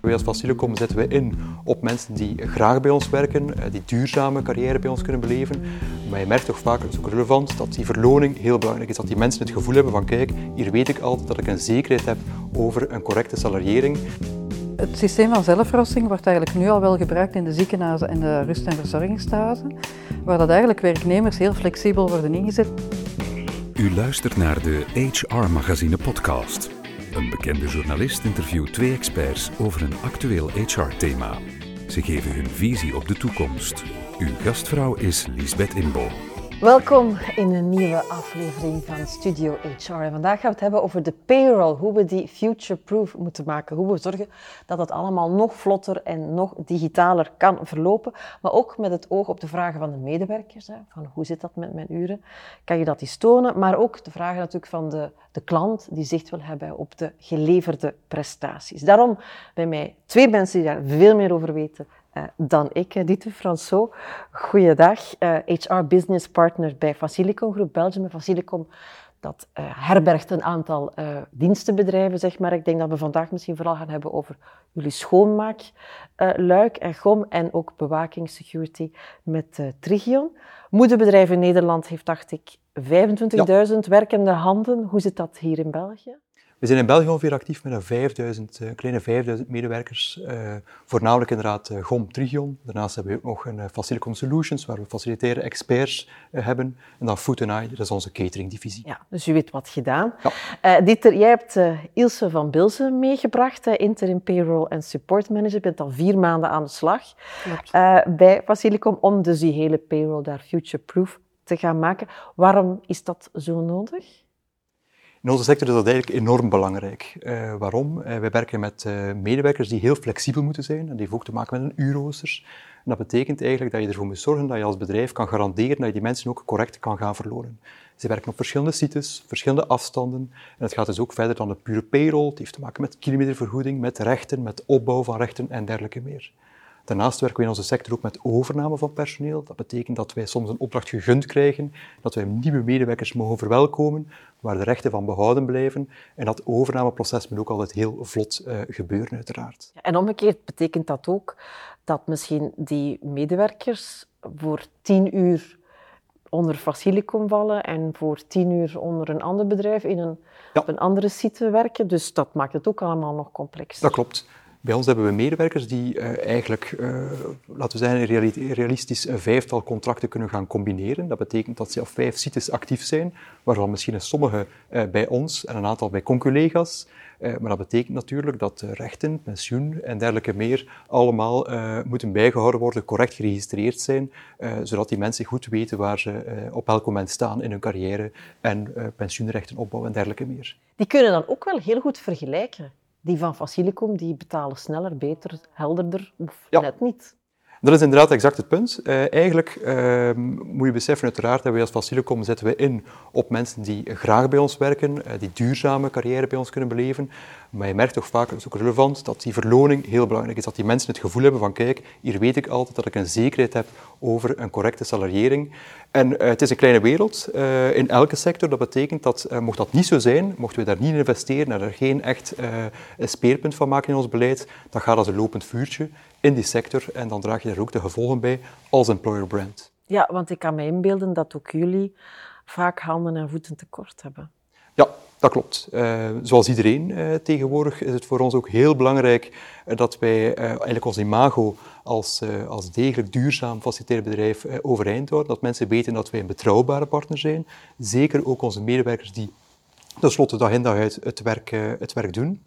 Wij als Facilicom zetten we in op mensen die graag bij ons werken, eh, die duurzame carrière bij ons kunnen beleven. Maar je merkt toch vaak, dat is ook relevant, dat die verloning heel belangrijk is. Dat die mensen het gevoel hebben van kijk, hier weet ik altijd dat ik een zekerheid heb over een correcte salariering. Het systeem van zelfrossing wordt eigenlijk nu al wel gebruikt in de ziekenhuizen en de rust- en verzorgingstehuizen, waar dat eigenlijk werknemers heel flexibel worden ingezet. U luistert naar de HR-magazine podcast. Een bekende journalist interviewt twee experts over een actueel HR-thema. Ze geven hun visie op de toekomst. Uw gastvrouw is Lisbeth Imbo. Welkom in een nieuwe aflevering van Studio HR. En vandaag gaan we het hebben over de payroll, hoe we die future-proof moeten maken. Hoe we zorgen dat het allemaal nog vlotter en nog digitaler kan verlopen. Maar ook met het oog op de vragen van de medewerkers. Hè, van hoe zit dat met mijn uren? Kan je dat eens tonen? Maar ook de vragen natuurlijk van de, de klant die zicht wil hebben op de geleverde prestaties. Daarom bij mij twee mensen die daar veel meer over weten uh, dan ik, uh, Dieter François. Goeiedag, uh, HR Business Partner bij Facilicom Groep Belgium. Facilicom dat herbergt een aantal dienstenbedrijven, zeg maar. Ik denk dat we vandaag misschien vooral gaan hebben over jullie schoonmaakluik en GOM en ook bewaking, security met Trigion. Moederbedrijf in Nederland heeft, dacht ik, 25.000 ja. werkende handen. Hoe zit dat hier in België? We zijn in België ongeveer actief met een 5000, uh, kleine 5000 medewerkers, uh, voornamelijk inderdaad uh, GOM Trigion. Daarnaast hebben we ook nog een Facilicom Solutions, waar we faciliteren experts hebben. En dan Food Eye, dat is onze cateringdivisie. Ja, dus u weet wat gedaan. Ja. Dieter, jij hebt Ilse van Bilzen meegebracht, interim payroll en support manager. Je bent al vier maanden aan de slag bij Facilicom om dus die hele payroll daar future-proof te gaan maken. Waarom is dat zo nodig? In onze sector is dat eigenlijk enorm belangrijk. Uh, waarom? Uh, wij werken met uh, medewerkers die heel flexibel moeten zijn. En die hebben ook te maken met een uurrooster. En dat betekent eigenlijk dat je ervoor moet zorgen dat je als bedrijf kan garanderen dat je die mensen ook correct kan gaan verloren. Ze werken op verschillende sites, verschillende afstanden. En het gaat dus ook verder dan de pure payroll. Het heeft te maken met kilometervergoeding, met rechten, met opbouw van rechten en dergelijke meer. Daarnaast werken we in onze sector ook met overname van personeel. Dat betekent dat wij soms een opdracht gegund krijgen, dat wij nieuwe medewerkers mogen verwelkomen, waar de rechten van behouden blijven. En dat overnameproces moet ook altijd heel vlot uh, gebeuren, uiteraard. En omgekeerd betekent dat ook dat misschien die medewerkers voor tien uur onder Facilicom vallen en voor tien uur onder een ander bedrijf in een, ja. op een andere site werken. Dus dat maakt het ook allemaal nog complexer. Dat klopt. Bij ons hebben we medewerkers die uh, eigenlijk, uh, laten we zeggen, realistisch een vijftal contracten kunnen gaan combineren. Dat betekent dat ze op vijf sites actief zijn, waarvan misschien sommige uh, bij ons en een aantal bij conculega's. maar dat betekent natuurlijk dat rechten, pensioen en dergelijke meer allemaal moeten bijgehouden worden, correct geregistreerd zijn, zodat die mensen goed weten waar ze op welk moment staan in hun carrière en pensioenrechten opbouwen en dergelijke meer. Die kunnen dan ook wel heel goed vergelijken die van Facilicom, die betalen sneller, beter, helderder of ja. net niet. Dat is inderdaad exact het punt. Uh, eigenlijk uh, moet je beseffen, uiteraard, dat wij als Facilicom zetten we in op mensen die graag bij ons werken, uh, die duurzame carrière bij ons kunnen beleven. Maar je merkt toch vaak, dat is ook relevant, dat die verloning heel belangrijk is. Dat die mensen het gevoel hebben van, kijk, hier weet ik altijd dat ik een zekerheid heb over een correcte salariering. En het is een kleine wereld in elke sector. Dat betekent dat, mocht dat niet zo zijn, mochten we daar niet in investeren en er geen echt speerpunt van maken in ons beleid, dan gaat als een lopend vuurtje in die sector en dan draag je er ook de gevolgen bij als employer brand. Ja, want ik kan me inbeelden dat ook jullie vaak handen en voeten tekort hebben. Ja, dat klopt. Uh, zoals iedereen uh, tegenwoordig is het voor ons ook heel belangrijk uh, dat wij eigenlijk ons imago als, als degelijk duurzaam faciliteerbedrijf overeind houden. Dat mensen weten dat wij een betrouwbare partner zijn. Zeker ook onze medewerkers die tenslotte dag in dag uit het werk, het werk doen.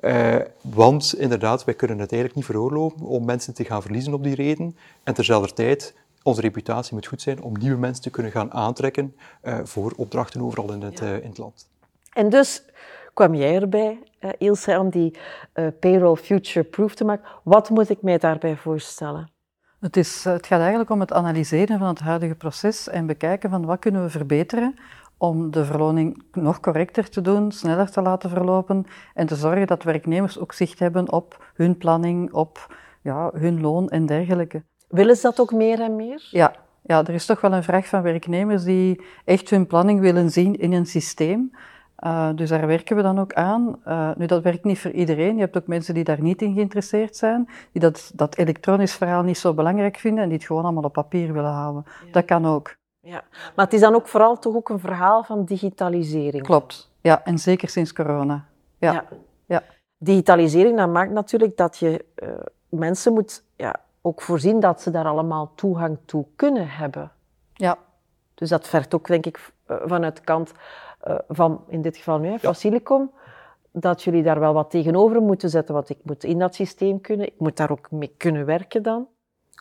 Uh, want inderdaad, wij kunnen het eigenlijk niet veroorloven om mensen te gaan verliezen op die reden. En terzelfde tijd, onze reputatie moet goed zijn om nieuwe mensen te kunnen gaan aantrekken uh, voor opdrachten overal in het, ja. uh, in het land. En dus kwam jij erbij, Ilse, om die payroll future-proof te maken. Wat moet ik mij daarbij voorstellen? Het, is, het gaat eigenlijk om het analyseren van het huidige proces en bekijken van wat kunnen we verbeteren om de verloning nog correcter te doen, sneller te laten verlopen en te zorgen dat werknemers ook zicht hebben op hun planning, op ja, hun loon en dergelijke. Willen ze dat ook meer en meer? Ja, ja, er is toch wel een vraag van werknemers die echt hun planning willen zien in een systeem. Uh, dus daar werken we dan ook aan. Uh, nu, dat werkt niet voor iedereen. Je hebt ook mensen die daar niet in geïnteresseerd zijn, die dat, dat elektronisch verhaal niet zo belangrijk vinden en die het gewoon allemaal op papier willen houden. Dat kan ook. Ja, maar het is dan ook vooral toch ook een verhaal van digitalisering. Klopt, ja, en zeker sinds corona. Ja. ja. ja. Digitalisering, dat maakt natuurlijk dat je uh, mensen moet ja, ook voorzien dat ze daar allemaal toegang toe kunnen hebben. Ja. Dus dat vergt ook, denk ik, vanuit de kant uh, van, in dit geval nu, ja. Facilicom, dat jullie daar wel wat tegenover moeten zetten, want ik moet in dat systeem kunnen, ik moet daar ook mee kunnen werken dan.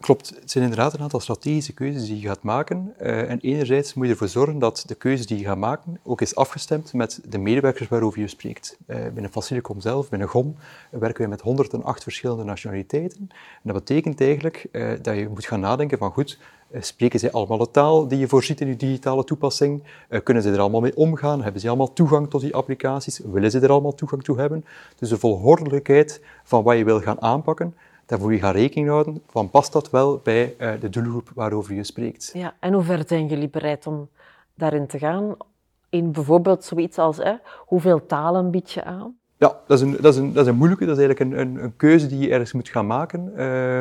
Klopt, het zijn inderdaad een aantal strategische keuzes die je gaat maken. Uh, en enerzijds moet je ervoor zorgen dat de keuze die je gaat maken ook is afgestemd met de medewerkers waarover je spreekt. Uh, binnen Facilicom zelf, binnen GOM, werken we met 108 verschillende nationaliteiten. En dat betekent eigenlijk uh, dat je moet gaan nadenken van goed, spreken zij allemaal de taal die je voorziet in je digitale toepassing? kunnen ze er allemaal mee omgaan? Hebben ze allemaal toegang tot die applicaties? Willen ze er allemaal toegang toe hebben? Dus de volgordelijkheid van wat je wil gaan aanpakken, daar moet je gaan rekening houden van past dat wel bij uh, de doelgroep waarover je spreekt. Ja, en hoe ver zijn jullie bereid om daarin te gaan? In bijvoorbeeld zoiets als hè, hoeveel talen bied je aan? Ja, dat is, een, dat, is een, dat is een moeilijke, dat is eigenlijk een, een, een keuze die je ergens moet gaan maken. Uh,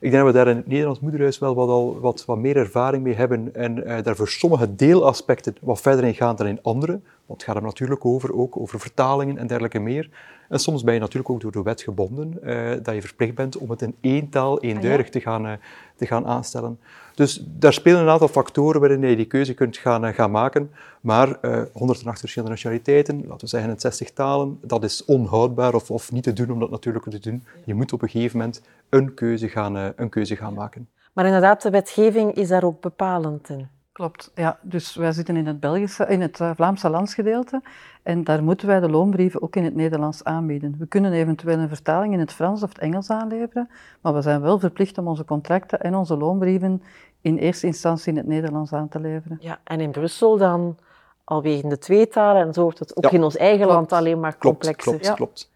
ik denk dat we daar in het Nederlands Moederhuis wel wat, al, wat, wat meer ervaring mee hebben en uh, daar voor sommige deelaspecten wat verder in gaan dan in andere. Want het gaat er natuurlijk over, ook over vertalingen en dergelijke meer. En soms ben je natuurlijk ook door de wet gebonden uh, dat je verplicht bent om het in één taal eenduidig ah, te, gaan, uh, te gaan aanstellen. Dus daar spelen een aantal factoren waarin je die keuze kunt gaan, uh, gaan maken. Maar 108 verschillende nationaliteiten, laten we zeggen in 60 talen, dat is onhoudbaar of, of niet te doen om dat natuurlijk te doen. Je moet op een gegeven moment een keuze gaan, een keuze gaan maken. Maar inderdaad, de wetgeving is daar ook bepalend in. Klopt, ja. Dus wij zitten in het, Belgische, in het uh, Vlaamse landsgedeelte en daar moeten wij de loonbrieven ook in het Nederlands aanbieden. We kunnen eventueel een vertaling in het Frans of het Engels aanleveren, maar we zijn wel verplicht om onze contracten en onze loonbrieven in eerste instantie in het Nederlands aan te leveren. Ja, en in Brussel dan alweer in de twee talen en zo wordt het ook in ons eigen land alleen maar complexer. Klopt, klopt, klopt.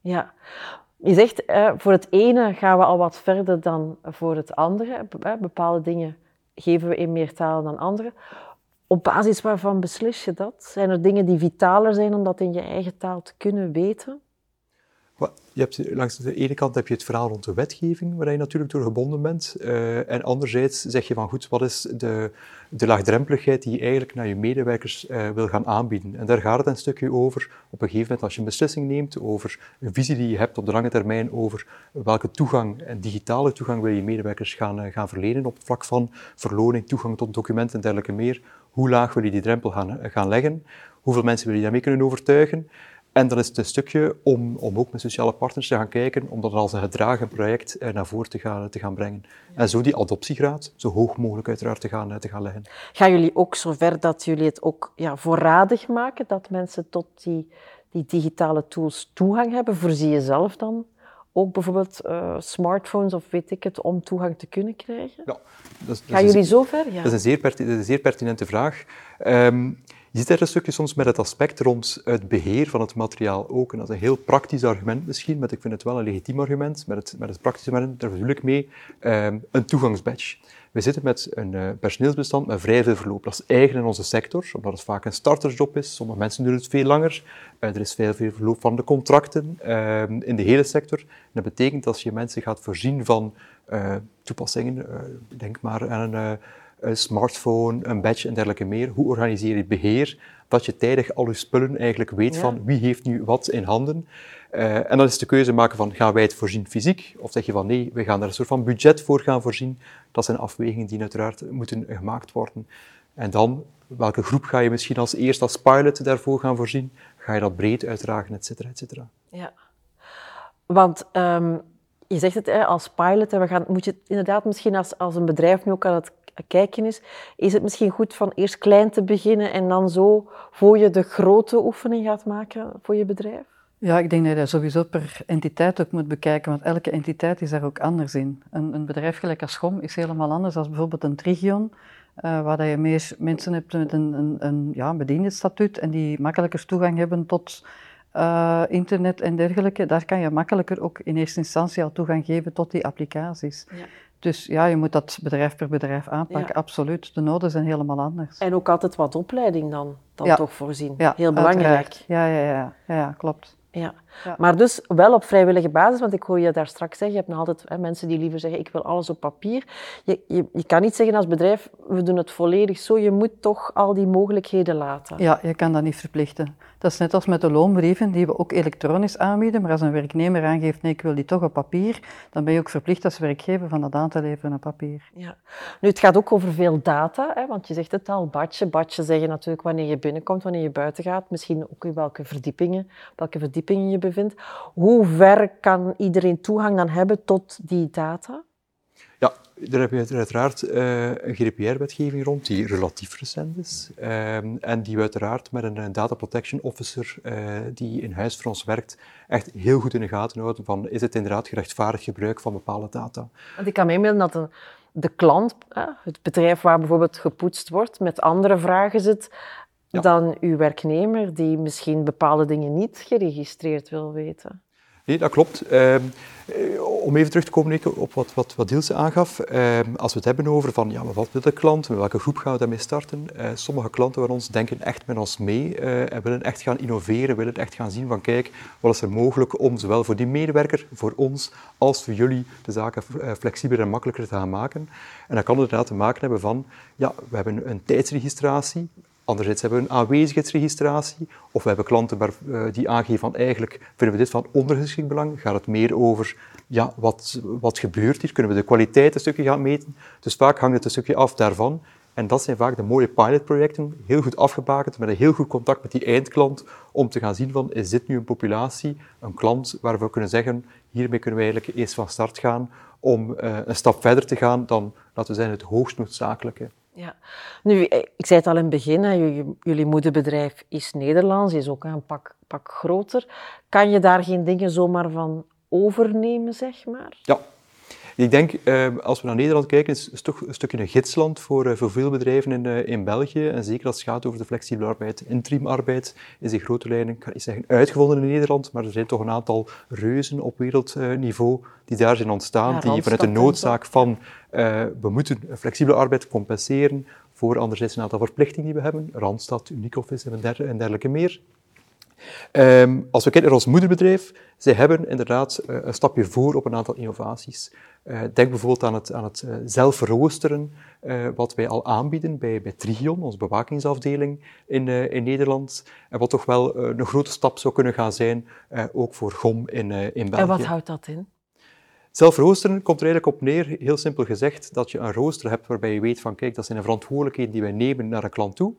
Ja. Je zegt, eh, voor het ene gaan we al wat verder dan voor het andere. Bepaalde dingen geven we in meer talen dan andere. Op basis waarvan beslis je dat? Zijn er dingen die vitaler zijn om dat in je eigen taal te kunnen weten? Je langs de ene kant heb je het verhaal rond de wetgeving, waar je natuurlijk door gebonden bent. Uh, en anderzijds zeg je van goed, wat is de, de laagdrempeligheid die je eigenlijk naar je medewerkers uh, wil gaan aanbieden? En daar gaat het een stukje over. Op een gegeven moment, als je een beslissing neemt over een visie die je hebt op de lange termijn over welke toegang en digitale toegang wil je medewerkers gaan, uh, gaan verlenen op het vlak van verloning, toegang tot documenten en dergelijke meer. Hoe laag wil je die drempel gaan, gaan leggen? Hoeveel mensen wil je daarmee kunnen overtuigen? En dan is het een stukje om, om ook met sociale partners te gaan kijken, om dat als een gedragen project eh, naar voren te gaan, te gaan brengen. En zo die adoptiegraad zo hoog mogelijk uiteraard te gaan, eh, te gaan leggen. Gaan jullie ook zover dat jullie het ook ja, voorradig maken, dat mensen tot die, die digitale tools toegang hebben? Voorzie je zelf dan ook bijvoorbeeld uh, smartphones of weet ik het, om toegang te kunnen krijgen? Ja, dat is, dat Gaan jullie zover? Ja. Dat, is een zeer dat is een zeer pertinente vraag. Um, je ziet er een stukje soms met het aspect rond het beheer van het materiaal ook. En dat is een heel praktisch argument misschien, maar ik vind het wel een legitiem argument. Met het, met het praktische argument, daar bedoel ik mee, um, een toegangsbadge. We zitten met een uh, personeelsbestand met vrij veel verloop. Dat is eigen in onze sector, omdat het vaak een startersjob is. Sommige mensen doen het veel langer. Uh, er is veel, veel verloop van de contracten uh, in de hele sector. Dat betekent dat als je mensen gaat voorzien van eh, toepassingen, denk maar aan een een smartphone, een badge en dergelijke meer. Hoe organiseer je het beheer? Dat je tijdig al je spullen eigenlijk weet van wie heeft nu wat in handen. Uh, en dan is de keuze maken van, gaan wij het voorzien fysiek? Of zeg je van, nee, we gaan er een soort van budget voor gaan voorzien. Dat zijn afwegingen die uiteraard moeten gemaakt worden. En dan, welke groep ga je misschien als eerst als pilot daarvoor gaan voorzien? Ga je dat breed uitdragen, et cetera, et cetera. Ja. Want um, je zegt het hè, als pilot, we gaan, moet je het inderdaad misschien als, als een bedrijf nu ook aan het kijken is, is het misschien goed van eerst klein te beginnen en dan zo voor je de grote oefening gaat maken voor je bedrijf? Ja, ik denk dat je dat sowieso per entiteit ook moet bekijken, want elke entiteit is daar ook anders in. Een, een bedrijf gelijk als Schom is helemaal anders dan bijvoorbeeld een Trigion, uh, waar je meer mensen hebt met een, een, een ja, statuut en die makkelijker toegang hebben tot uh, internet en dergelijke. Daar kan je makkelijker ook in eerste instantie al toegang geven tot die applicaties. Ja. Dus ja, je moet dat bedrijf per bedrijf aanpakken, absoluut. De noden zijn helemaal anders. En ook altijd wat opleiding dan, dan Ja. toch voorzien. Ja, Heel belangrijk. ja, ja, ja, ja, klopt. Ja. Ja. Maar dus wel op vrijwillige basis, want ik hoor je daar straks zeggen, je hebt nog altijd hè, mensen die liever zeggen, ik wil alles op papier. Je, je, je kan niet zeggen als bedrijf, we doen het volledig zo, je moet toch al die mogelijkheden laten. Ja, je kan dat niet verplichten. Dat is net als met de loonbrieven, die we ook elektronisch aanbieden. Maar als een werknemer aangeeft, nee, ik wil die toch op papier, dan ben je ook verplicht als werkgever van dat aan te leveren op papier. Ja. Nu, het gaat ook over veel data, hè, want je zegt het al, badje. Badje zeggen natuurlijk wanneer je binnenkomt, wanneer je buiten gaat. Misschien ook in welke verdiepingen, welke verdiepingen je bevindt. Hoe ver kan iedereen toegang dan hebben tot die data? Ja, daar heb je uiteraard eh, een GDPR-wetgeving rond die relatief recent is. Ehm, en die we uiteraard met een, eh, data protection officer eh, die in huis voor ons werkt, echt heel goed in de gaten houden van is het inderdaad gerechtvaardigd gebruik van bepaalde data. Want ik kan me inbeelden dat de, de klant, het bedrijf waar bijvoorbeeld gepoetst wordt, met andere vragen zit Ja. dan uw werknemer die misschien bepaalde dingen niet geregistreerd wil weten. Nee, dat klopt. Ehm, eh, om even terug te komen Nico, op wat, wat, wat Ilse aangaf. Ehm, als we het hebben over van, ja, maar wat wil de klant, met welke groep gaan we daarmee starten? Eh, sommige klanten van ons denken echt met ons mee eh, en willen echt gaan innoveren, willen echt gaan zien van kijk, wat is er mogelijk om zowel voor die medewerker, voor ons, als voor jullie de zaken flexibeler en makkelijker te gaan maken. En dat kan inderdaad te maken hebben van, ja, we hebben een tijdsregistratie, Anderzijds hebben we een aanwezigheidsregistratie, of we hebben klanten waar, eh, die aangeven van eigenlijk vinden we dit van ondergeschikt belang. Gaat het meer over ja, wat, wat gebeurt hier? Kunnen we de kwaliteit een stukje gaan meten? Dus vaak hangt het een stukje af daarvan. En dat zijn vaak de mooie pilotprojecten, heel goed afgebakend, met een heel goed contact met die eindklant, om te gaan zien van, is dit nu een populatie, een klant waar we kunnen zeggen, hiermee kunnen we eigenlijk eens van start gaan, om eh, een stap verder te gaan dan, laten we zeggen, het hoogst noodzakelijke. Ja. Nu, eh, ik zei het al in het begin, hè, jullie, moederbedrijf is Nederlands, is ook een pak, pak groter. Kan je daar geen dingen zomaar van overnemen, zeg maar? Ja. Ik denk, eh, als we naar Nederland kijken, is het toch een stukje een gidsland voor, eh, voor veel bedrijven in, in België. En zeker als het gaat over de flexibele arbeid. Interimarbeid is in grote lijnen, ik niet zeggen uitgevonden in Nederland, maar er zijn toch een aantal reuzen op wereldniveau die daar zijn ontstaan, Ja, die vanuit de noodzaak van eh, we moeten flexibele arbeid compenseren voor anderzijds een aantal verplichtingen die we hebben, Randstad, Unicoffice en der- en dergelijke meer. Ehm, als we kijken naar ons moederbedrijf, zij hebben inderdaad eh, een stapje voor op een aantal innovaties. Eh, denk bijvoorbeeld aan het, aan het zelf roosteren, eh, wat wij al aanbieden bij, bij Trigion, onze bewakingsafdeling in, in Nederland. En wat toch wel een grote stap zou kunnen gaan zijn, ook voor GOM in, in België. En wat houdt dat in? Zelf roosteren komt er eigenlijk op neer, heel simpel gezegd, dat je een rooster hebt waarbij je weet van, kijk, dat zijn de verantwoordelijkheden die wij nemen naar een klant toe.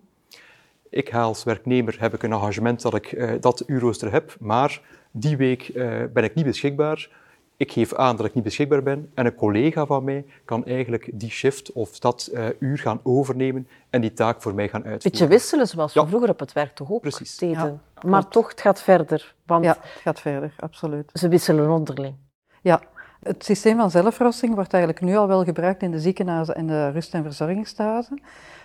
Ik ga als werknemer, heb ik een engagement dat ik eh, dat uurrooster heb, maar die week eh, ben ik niet beschikbaar. Ik geef aan dat ik niet beschikbaar ben en een collega van mij kan eigenlijk die shift of dat eh, uur gaan overnemen en die taak voor mij gaan uitvoeren. Beetje wisselen, zoals we Ja. vroeger op het werk toch ook Precies. deden. Ja, maar toch, het gaat verder, want Ja, het gaat verder, absoluut. ze wisselen onderling. Ja, het systeem van zelfroosting wordt eigenlijk nu al wel gebruikt in de ziekenhuizen en de rust- en verzorgingstehuizen,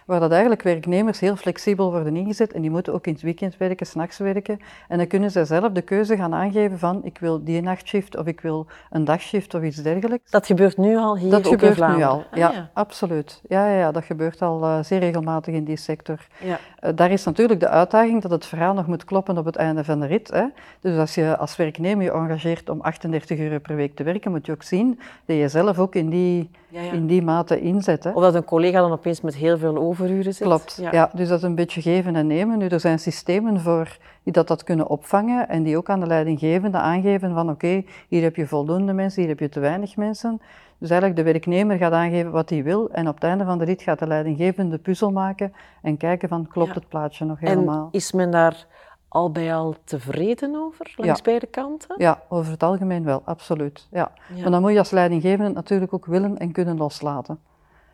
waar dat eigenlijk werknemers heel flexibel worden ingezet en die moeten ook in het weekend werken, s'nachts werken. En dan kunnen zij zelf de keuze gaan aangeven van ik wil die nachtshift of ik wil een dagshift of iets dergelijks. Dat gebeurt nu al hier Dat ook in gebeurt nu al, Ah, ja, absoluut. Ja, ja, ja, dat gebeurt al eh, zeer regelmatig in die sector. Ja. Eh, daar is natuurlijk de uitdaging dat het verhaal nog moet kloppen op het einde van de rit. Hè. Dus als je als werknemer je engageert om 38 uur per week te werken, moet je ook zien dat je zelf ook in die, Ja, ja. in die mate inzet. Hè. Of dat een collega dan opeens met heel veel overuren zit. Klopt, ja. dus dat is een beetje geven en nemen. Nu, er zijn systemen voor die dat, dat kunnen opvangen en die ook aan de leidinggevende aangeven van oké, hier heb je voldoende mensen, hier heb je te weinig mensen. Dus eigenlijk de werknemer gaat aangeven wat hij wil en op het einde van de rit gaat de leidinggevende de puzzel maken en kijken van klopt het plaatje nog helemaal. En is men daar al bij al tevreden over, langs Ja. beide kanten? Ja, over het algemeen wel, absoluut. Ja. Ja. Maar dan moet je als leidinggevende het natuurlijk ook willen en kunnen loslaten.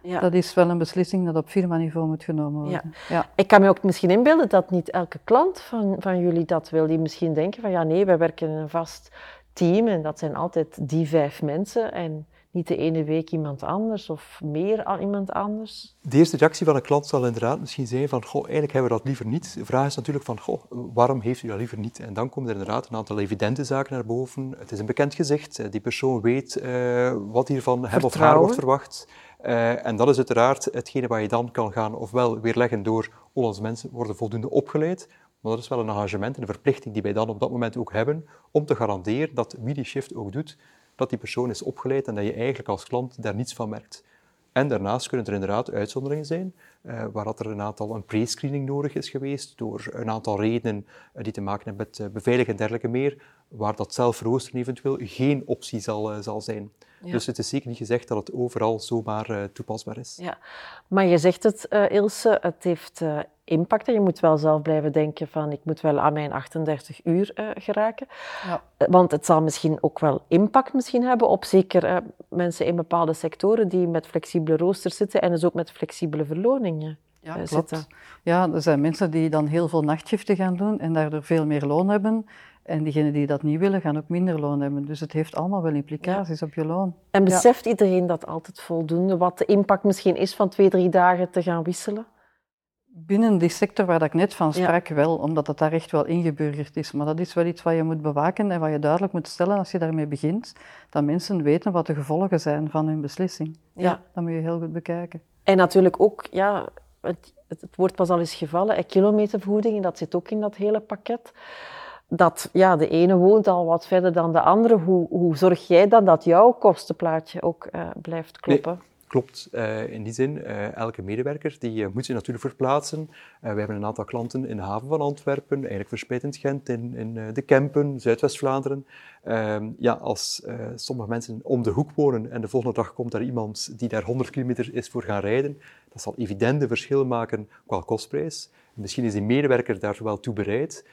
Ja. Dat is wel een beslissing dat op firmaniveau moet genomen worden. Ja. Ik kan me ook misschien inbeelden dat niet elke klant van, van jullie dat wil. Die misschien denken van ja nee, wij werken in een vast team en dat zijn altijd die vijf mensen en niet de ene week iemand anders of meer aan iemand anders? De eerste reactie van een klant zal inderdaad misschien zijn van, goh, eigenlijk hebben we dat liever niet. De vraag is natuurlijk van, goh, waarom heeft u dat liever niet? En dan komen er inderdaad een aantal evidente zaken naar boven. Het is een bekend gezicht, die persoon weet uh, wat hier van hem of haar wordt verwacht. Uh, en dat is uiteraard hetgene waar je dan kan gaan ofwel weerleggen door onze mensen worden voldoende opgeleid, maar dat is wel een engagement en een verplichting die wij dan op dat moment ook hebben om te garanderen dat wie die shift ook doet, dat die persoon is opgeleid en dat je eigenlijk als klant daar niets van merkt. En daarnaast kunnen er inderdaad uitzonderingen zijn, uh, waar dat er een aantal een pre-screening nodig is geweest, door een aantal redenen uh, die te maken hebben met uh, beveiligen en dergelijke meer, waar dat zelfroosteren eventueel geen optie zal, zal zijn. Dus het is zeker niet gezegd dat het overal zomaar toepasbaar is. Ja, maar je zegt het, Ilse, het heeft impact. En je moet wel zelf blijven denken van ik moet wel aan mijn 38 uur uh, geraken. Ja. Eh, want het zal misschien ook wel impact misschien hebben op zeker uh, mensen in bepaalde sectoren die met flexibele roosters zitten en dus ook met flexibele ja, zitten. Ja, er zijn mensen die dan heel veel nachtshiften gaan doen en daardoor veel meer loon hebben. En diegenen die dat niet willen, gaan ook minder loon hebben. Dus het heeft allemaal wel implicaties op je loon. En beseft iedereen dat altijd voldoende? Wat de impact misschien is van twee, drie dagen te gaan wisselen? Binnen die sector waar ik net van sprak, wel, omdat het daar echt wel ingeburgerd is. Maar dat is wel iets wat je moet bewaken en wat je duidelijk moet stellen als je daarmee begint. Dat mensen weten wat de gevolgen zijn van hun beslissing. Ja, ja dat moet je heel goed bekijken. En natuurlijk ook, ja, het, het, woord pas al is gevallen, kilometervergoeding, dat zit ook in dat hele pakket. Dat ja, de ene woont al wat verder dan de andere. Hoe, hoe zorg jij dan dat jouw kostenplaatje ook uh, blijft kloppen? Klopt, uh, in die zin, uh, elke medewerker die uh, moet zich natuurlijk verplaatsen. we hebben een aantal klanten in de haven van Antwerpen, eigenlijk verspreid in Gent, in, in de Kempen, Zuidwest-Vlaanderen. Ehm, ja, als sommige mensen om de hoek wonen en de volgende dag komt er iemand die daar 100 kilometer is voor gaan rijden, dat zal evidente verschil maken qua kostprijs. Misschien is die medewerker daar wel toe bereid.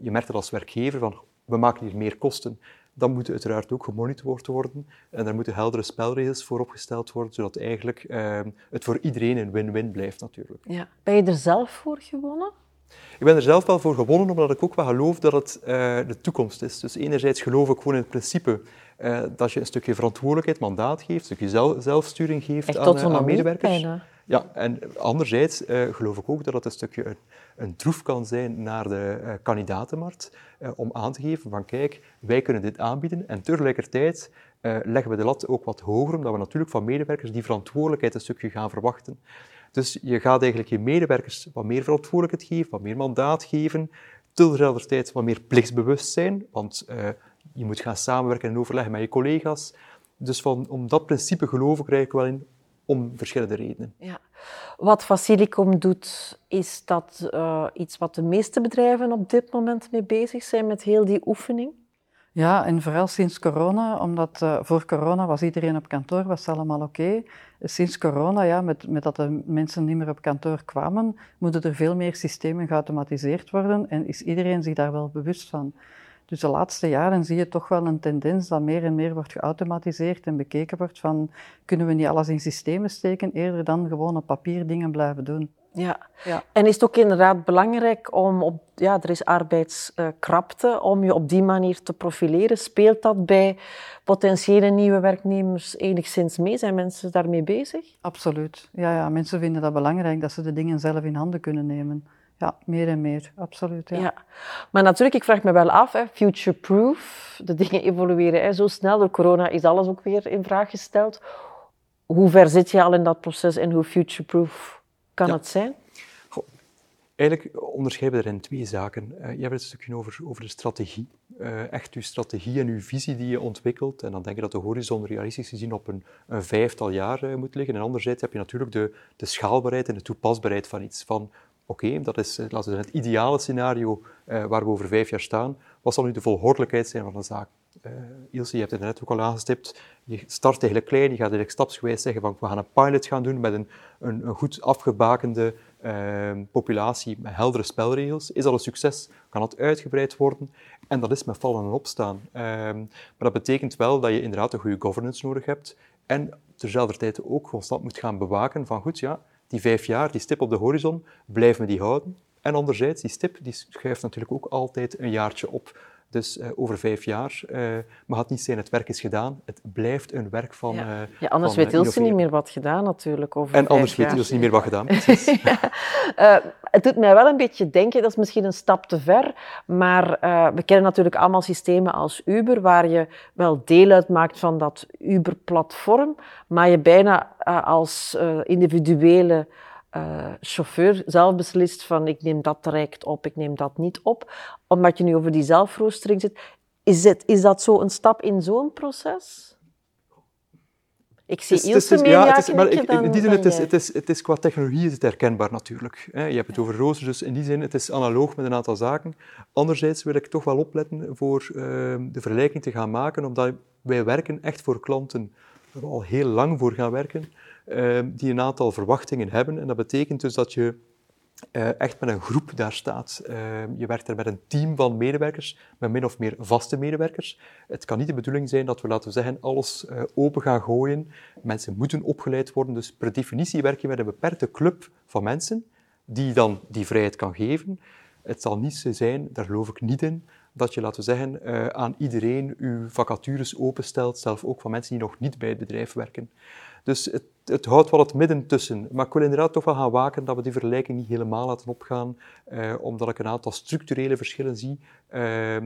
je merkt het als werkgever van, we maken hier meer kosten dan moet uiteraard ook gemonitord worden en daar moeten heldere spelregels voor opgesteld worden, zodat eigenlijk uh, het voor iedereen een win-win blijft natuurlijk. Ja. Ben je er zelf voor gewonnen? Ik ben er zelf wel voor gewonnen, omdat ik ook wel geloof dat het uh, de toekomst is. Dus enerzijds geloof ik gewoon in het principe uh, dat je een stukje verantwoordelijkheid, mandaat geeft, een stukje zelf, zelfsturing geeft aan, eh, aan, medewerkers. Bijna. Ja, en anderzijds uh, geloof ik ook dat het een stukje een, troef kan zijn naar de uh, kandidatenmarkt uh, om aan te geven van kijk, wij kunnen dit aanbieden en tegelijkertijd leggen we de lat ook wat hoger, omdat we natuurlijk van medewerkers die verantwoordelijkheid een stukje gaan verwachten. Dus je gaat eigenlijk je medewerkers wat meer verantwoordelijkheid geven, wat meer mandaat geven, tegelijkertijd wat meer plichtsbewust zijn, want je moet gaan samenwerken en overleggen met je collega's. Dus van, om dat principe geloof ik eigenlijk wel in, om verschillende redenen. Ja. Wat Facilicom doet, is dat uh, iets wat de meeste bedrijven op dit moment mee bezig zijn met heel die oefening? Ja, en vooral sinds corona, omdat uh, voor corona was iedereen op kantoor, was het allemaal oké. Sinds corona, ja, met, met dat de mensen niet meer op kantoor kwamen, moeten er veel meer systemen geautomatiseerd worden en is iedereen zich daar wel bewust van. Dus de laatste jaren zie je toch wel een tendens dat meer en meer wordt geautomatiseerd en bekeken wordt van kunnen we niet alles in systemen steken eerder dan gewoon op papier dingen blijven doen. Ja. ja. en is het ook inderdaad belangrijk om op, ja, er is arbeidskrapte, om je op die manier te profileren. Speelt dat bij potentiële nieuwe werknemers enigszins mee? Zijn mensen daarmee bezig? Absoluut. Ja, ja, mensen vinden dat belangrijk dat ze de dingen zelf in handen kunnen nemen. Ja, meer en meer, absoluut. Ja. ja. Maar natuurlijk, ik vraag me wel af, future-proof, de dingen evolueren hè, zo snel. Door corona is alles ook weer in vraag gesteld. Hoe ver zit je al in dat proces en hoe future-proof kan het zijn? Goh, eigenlijk onderscheiden we er in twee zaken. Uh, je hebt het een stukje over, over de strategie. Uh, echt je strategie en je visie die je ontwikkelt. En dan denk je dat de horizon realistisch gezien op een, een vijftal jaar uh, moet liggen. En anderzijds heb je natuurlijk de, de schaalbaarheid en de toepasbaarheid van iets. Van Oké, dat is eh, laten we zeggen, het ideale scenario uh, waar we over vijf jaar staan. Wat zal nu de volgordelijkheid zijn van een zaak? Uh, Ilse, je hebt het net ook al aangestipt. Je start eigenlijk klein, je gaat eigenlijk stapsgewijs zeggen van we gaan een pilot gaan doen met een, een, een goed afgebakende uh, populatie met heldere spelregels. Is dat een succes? Kan dat uitgebreid worden? En dat is met vallen en opstaan. Uh, maar dat betekent wel dat je inderdaad een goede governance nodig hebt en terzelfde tijd ook constant moet gaan bewaken van goed, ja, die vijf jaar, die stip op de horizon, blijven we die houden. En anderzijds, die stip die schuift natuurlijk ook altijd een jaartje op. Dus uh, over vijf jaar uh, mag het niet zijn het werk is gedaan. Het blijft een werk van. Ja, uh, ja anders van, weet Ilse niet meer wat gedaan natuurlijk. Over en anders vijf weet jaar. Ilse niet meer wat gedaan. ja. het doet mij wel een beetje denken, dat is misschien een stap te ver, maar we kennen natuurlijk allemaal systemen als Uber, waar je wel deel uitmaakt van dat Uber-platform, maar je bijna als individuele uh, chauffeur zelf beslist van ik neem dat traject op, ik neem dat niet op. Omdat je nu over die zelfroostering zit. Is, het, is dat zo een stap in zo'n proces? Ik zie het is, het is, ja, het is, maar ik, in die zin, het is, jij. het, is, het is qua technologie is het herkenbaar natuurlijk. Je hebt het over roosters, dus in die zin het is analoog met een aantal zaken. Anderzijds wil ik toch wel opletten voor uh, de vergelijking te gaan maken, omdat wij werken echt voor klanten waar we al heel lang voor gaan werken, uh, die een aantal verwachtingen hebben. En dat betekent dus dat je uh, echt met een groep daar staat. Uh, je werkt er met een team van medewerkers, met min of meer vaste medewerkers. Het kan niet de bedoeling zijn dat we, laten we zeggen, alles uh, open gaan gooien. Mensen moeten opgeleid worden, dus per definitie werk je met een beperkte club van mensen die dan die vrijheid kan geven. Het zal niet zo zijn, daar geloof ik niet in, dat je, laten we zeggen, uh, aan iedereen uw vacatures openstelt, zelfs ook van mensen die nog niet bij het bedrijf werken. Dus het, het houdt wel het midden tussen. Maar ik wil inderdaad toch wel gaan waken dat we die vergelijking niet helemaal laten opgaan, uh, omdat ik een aantal structurele verschillen zie, uh,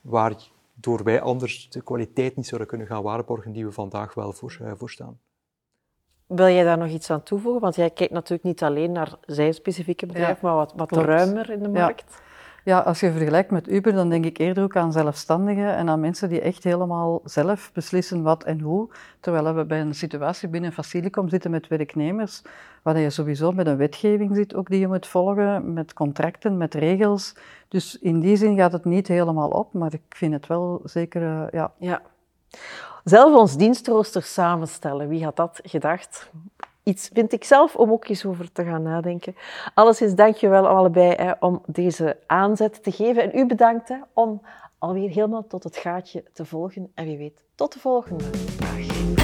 waardoor wij anders de kwaliteit niet zouden kunnen gaan waarborgen die we vandaag wel voor, uh, voor staan. Wil jij daar nog iets aan toevoegen? Want jij kijkt natuurlijk niet alleen naar zijn specifieke bedrijf, ja, maar wat, wat ruimer in de markt. Ja. Ja, als je vergelijkt met Uber, dan denk ik eerder ook aan zelfstandigen en aan mensen die echt helemaal zelf beslissen wat en hoe. Terwijl we bij een situatie binnen Facilicom zitten met werknemers, waar je sowieso met een wetgeving zit, ook die je moet volgen, met contracten, met regels. Dus in die zin gaat het niet helemaal op, maar ik vind het wel zeker, uh, ja. ja. Zelf ons dienstrooster samenstellen, wie had dat gedacht? Iets vind ik zelf om ook eens over te gaan nadenken. Alleszins dank je wel allebei hè, om deze aanzet te geven. En u bedankt hè, om alweer helemaal tot het gaatje te volgen. En wie weet, tot de volgende. Dag.